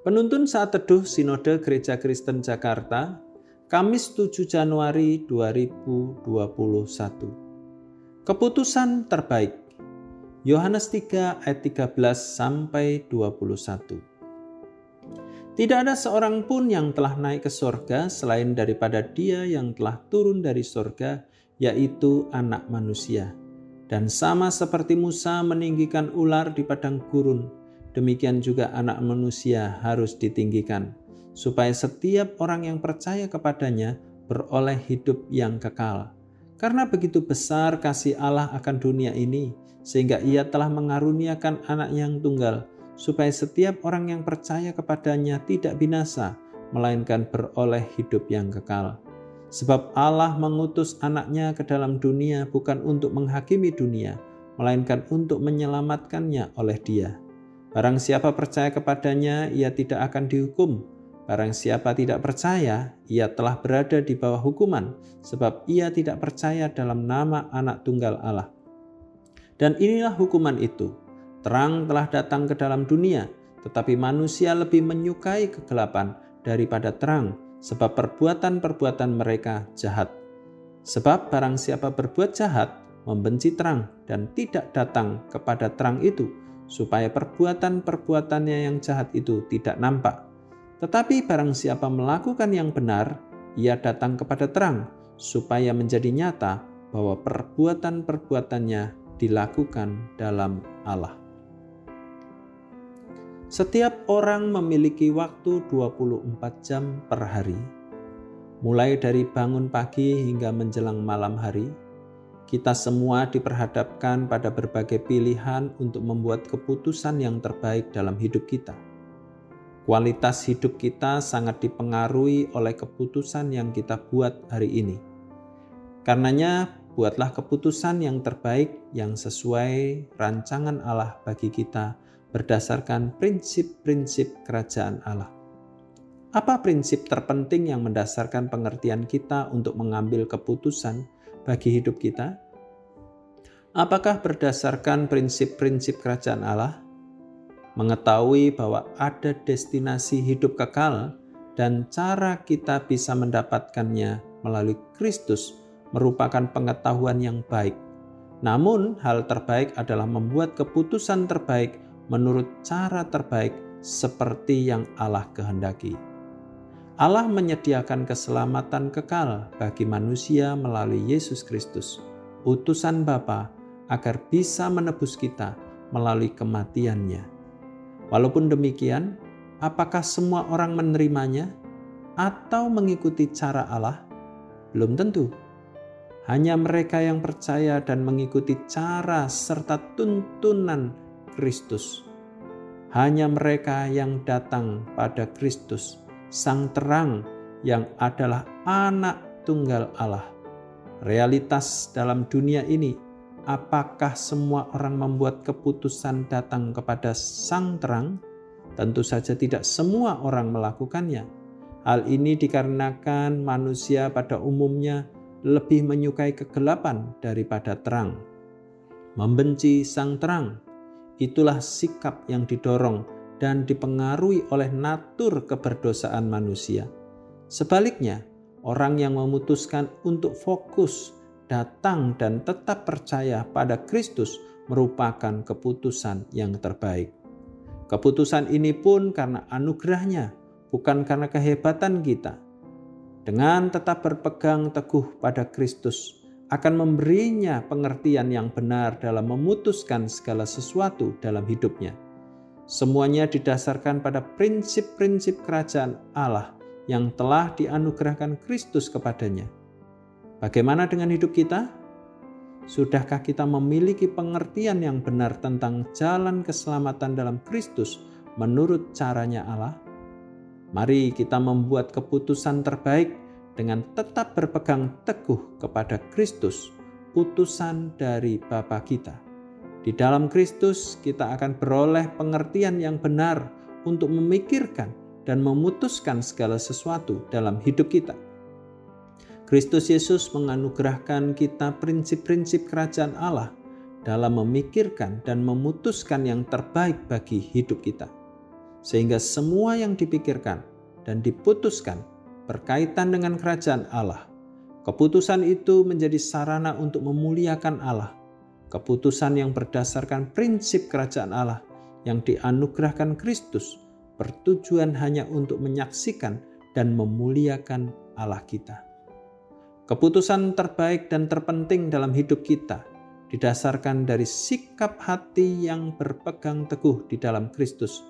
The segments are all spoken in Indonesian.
Penuntun saat teduh Sinode Gereja Kristen Jakarta, Kamis 7 Januari 2021. Keputusan terbaik. Yohanes 3 ayat 13 sampai 21. Tidak ada seorang pun yang telah naik ke sorga selain daripada dia yang telah turun dari sorga, yaitu anak manusia. Dan sama seperti Musa meninggikan ular di padang gurun, demikian juga anak manusia harus ditinggikan, supaya setiap orang yang percaya kepadanya beroleh hidup yang kekal. Karena begitu besar kasih Allah akan dunia ini, sehingga ia telah mengaruniakan anak yang tunggal, supaya setiap orang yang percaya kepadanya tidak binasa, melainkan beroleh hidup yang kekal. Sebab Allah mengutus anaknya ke dalam dunia bukan untuk menghakimi dunia, melainkan untuk menyelamatkannya oleh dia. Barang siapa percaya kepadanya, ia tidak akan dihukum. Barang siapa tidak percaya, ia telah berada di bawah hukuman, sebab ia tidak percaya dalam nama Anak Tunggal Allah. Dan inilah hukuman itu: terang telah datang ke dalam dunia, tetapi manusia lebih menyukai kegelapan daripada terang, sebab perbuatan-perbuatan mereka jahat. Sebab barang siapa berbuat jahat, membenci terang, dan tidak datang kepada terang itu, supaya perbuatan-perbuatannya yang jahat itu tidak nampak. Tetapi barang siapa melakukan yang benar, ia datang kepada terang, supaya menjadi nyata bahwa perbuatan-perbuatannya dilakukan dalam Allah. Setiap orang memiliki waktu 24 jam per hari, mulai dari bangun pagi hingga menjelang malam hari, kita semua diperhadapkan pada berbagai pilihan untuk membuat keputusan yang terbaik dalam hidup kita. Kualitas hidup kita sangat dipengaruhi oleh keputusan yang kita buat hari ini. Karenanya, buatlah keputusan yang terbaik yang sesuai rancangan Allah bagi kita berdasarkan prinsip-prinsip kerajaan Allah. Apa prinsip terpenting yang mendasarkan pengertian kita untuk mengambil keputusan? bagi hidup kita? Apakah berdasarkan prinsip-prinsip kerajaan Allah? Mengetahui bahwa ada destinasi hidup kekal dan cara kita bisa mendapatkannya melalui Kristus merupakan pengetahuan yang baik. Namun, hal terbaik adalah membuat keputusan terbaik menurut cara terbaik seperti yang Allah kehendaki. Allah menyediakan keselamatan kekal bagi manusia melalui Yesus Kristus, utusan Bapa, agar bisa menebus kita melalui kematiannya. Walaupun demikian, apakah semua orang menerimanya atau mengikuti cara Allah? Belum tentu. Hanya mereka yang percaya dan mengikuti cara serta tuntunan Kristus. Hanya mereka yang datang pada Kristus sang terang yang adalah anak tunggal Allah. Realitas dalam dunia ini, apakah semua orang membuat keputusan datang kepada sang terang? Tentu saja tidak semua orang melakukannya. Hal ini dikarenakan manusia pada umumnya lebih menyukai kegelapan daripada terang. Membenci sang terang, itulah sikap yang didorong dan dipengaruhi oleh natur keberdosaan manusia. Sebaliknya, orang yang memutuskan untuk fokus, datang, dan tetap percaya pada Kristus merupakan keputusan yang terbaik. Keputusan ini pun karena anugerahnya, bukan karena kehebatan kita. Dengan tetap berpegang teguh pada Kristus, akan memberinya pengertian yang benar dalam memutuskan segala sesuatu dalam hidupnya Semuanya didasarkan pada prinsip-prinsip kerajaan Allah yang telah dianugerahkan Kristus kepadanya. Bagaimana dengan hidup kita? Sudahkah kita memiliki pengertian yang benar tentang jalan keselamatan dalam Kristus menurut caranya Allah? Mari kita membuat keputusan terbaik dengan tetap berpegang teguh kepada Kristus, utusan dari Bapa kita. Di dalam Kristus, kita akan beroleh pengertian yang benar untuk memikirkan dan memutuskan segala sesuatu dalam hidup kita. Kristus Yesus menganugerahkan kita prinsip-prinsip kerajaan Allah dalam memikirkan dan memutuskan yang terbaik bagi hidup kita. sehingga semua yang dipikirkan dan diputuskan berkaitan dengan kerajaan Allah. Keputusan itu menjadi sarana untuk memuliakan Allah. Keputusan yang berdasarkan prinsip kerajaan Allah yang dianugerahkan Kristus bertujuan hanya untuk menyaksikan dan memuliakan Allah kita. Keputusan terbaik dan terpenting dalam hidup kita didasarkan dari sikap hati yang berpegang teguh di dalam Kristus.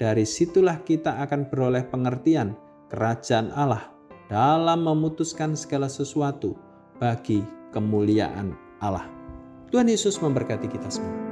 Dari situlah kita akan beroleh pengertian kerajaan Allah dalam memutuskan segala sesuatu bagi kemuliaan Allah. Tuhan Yesus memberkati kita semua.